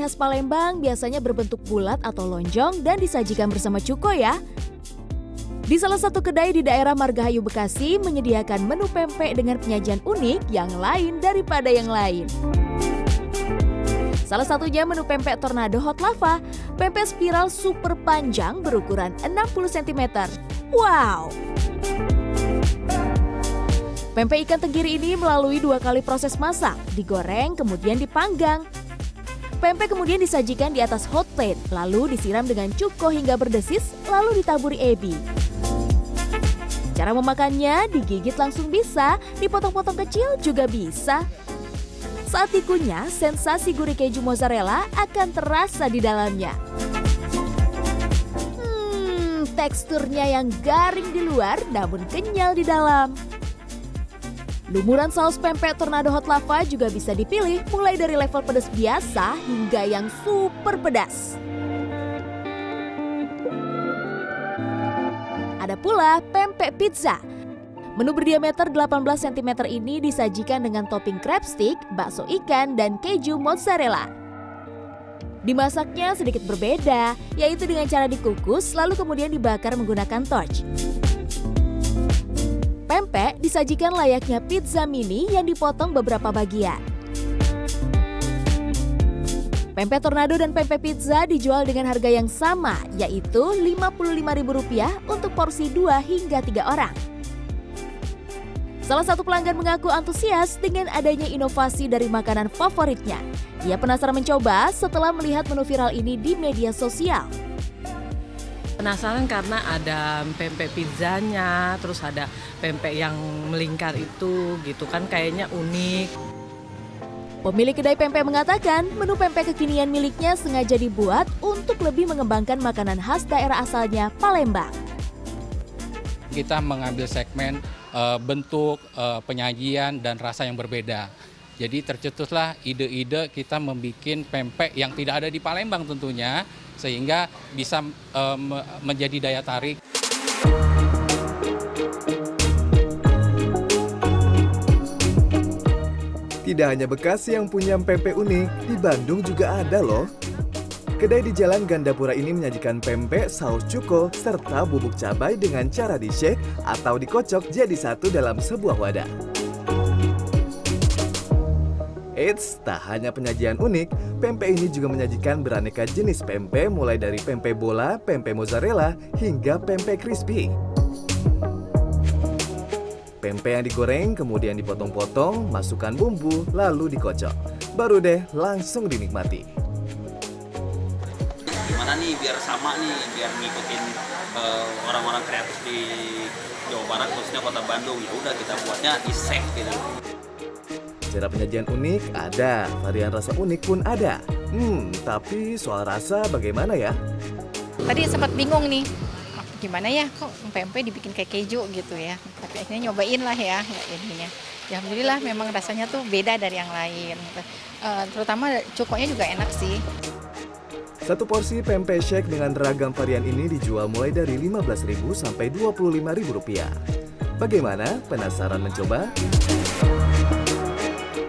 khas Palembang biasanya berbentuk bulat atau lonjong dan disajikan bersama cuko ya. Di salah satu kedai di daerah Margahayu Bekasi menyediakan menu pempek dengan penyajian unik yang lain daripada yang lain. Salah satunya menu pempek tornado hot lava, pempek spiral super panjang berukuran 60 cm. Wow! Pempek ikan tenggiri ini melalui dua kali proses masak, digoreng kemudian dipanggang. Pempek kemudian disajikan di atas hot plate, lalu disiram dengan cuko hingga berdesis, lalu ditaburi ebi. Cara memakannya digigit langsung bisa, dipotong-potong kecil juga bisa. Saat dikunyah, sensasi gurih keju mozzarella akan terasa di dalamnya. Hmm, teksturnya yang garing di luar namun kenyal di dalam. Lumuran saus pempek tornado hot lava juga bisa dipilih mulai dari level pedas biasa hingga yang super pedas. Ada pula pempek pizza. Menu berdiameter 18 cm ini disajikan dengan topping crab stick, bakso ikan, dan keju mozzarella. Dimasaknya sedikit berbeda, yaitu dengan cara dikukus lalu kemudian dibakar menggunakan torch. Pempek disajikan layaknya pizza mini yang dipotong beberapa bagian. Pempek tornado dan pempek pizza dijual dengan harga yang sama, yaitu Rp55.000 untuk porsi 2 hingga 3 orang. Salah satu pelanggan mengaku antusias dengan adanya inovasi dari makanan favoritnya. Ia penasaran mencoba setelah melihat menu viral ini di media sosial. Penasaran karena ada pempek pizzanya, terus ada pempek yang melingkar itu gitu kan kayaknya unik. Pemilik kedai pempek mengatakan menu pempek kekinian miliknya sengaja dibuat untuk lebih mengembangkan makanan khas daerah asalnya, Palembang. Kita mengambil segmen uh, bentuk, uh, penyajian, dan rasa yang berbeda. Jadi tercetuslah ide-ide kita membuat pempek yang tidak ada di Palembang tentunya, sehingga bisa uh, menjadi daya tarik. Tidak hanya Bekasi yang punya pempek unik, di Bandung juga ada loh. Kedai di Jalan Gandapura ini menyajikan pempek, saus cuko, serta bubuk cabai dengan cara di-shake atau dikocok jadi satu dalam sebuah wadah. Eits, tak hanya penyajian unik, pempek ini juga menyajikan beraneka jenis pempek mulai dari pempek bola, pempek mozzarella, hingga pempek crispy. Pempek yang digoreng kemudian dipotong-potong, masukkan bumbu, lalu dikocok. Baru deh langsung dinikmati. Gimana nih biar sama nih, biar ngikutin uh, orang-orang kreatif di Jawa Barat khususnya kota Bandung. Ya udah kita buatnya isek gitu. Cara penyajian unik ada, varian rasa unik pun ada. Hmm, tapi soal rasa bagaimana ya? Tadi sempat bingung nih, gimana ya kok pempek dibikin kayak keju gitu ya tapi akhirnya nyobain lah ya, ya ininya ya alhamdulillah memang rasanya tuh beda dari yang lain uh, terutama cukonya juga enak sih satu porsi pempek shake dengan ragam varian ini dijual mulai dari 15.000 sampai 25.000 rupiah. Bagaimana? Penasaran mencoba?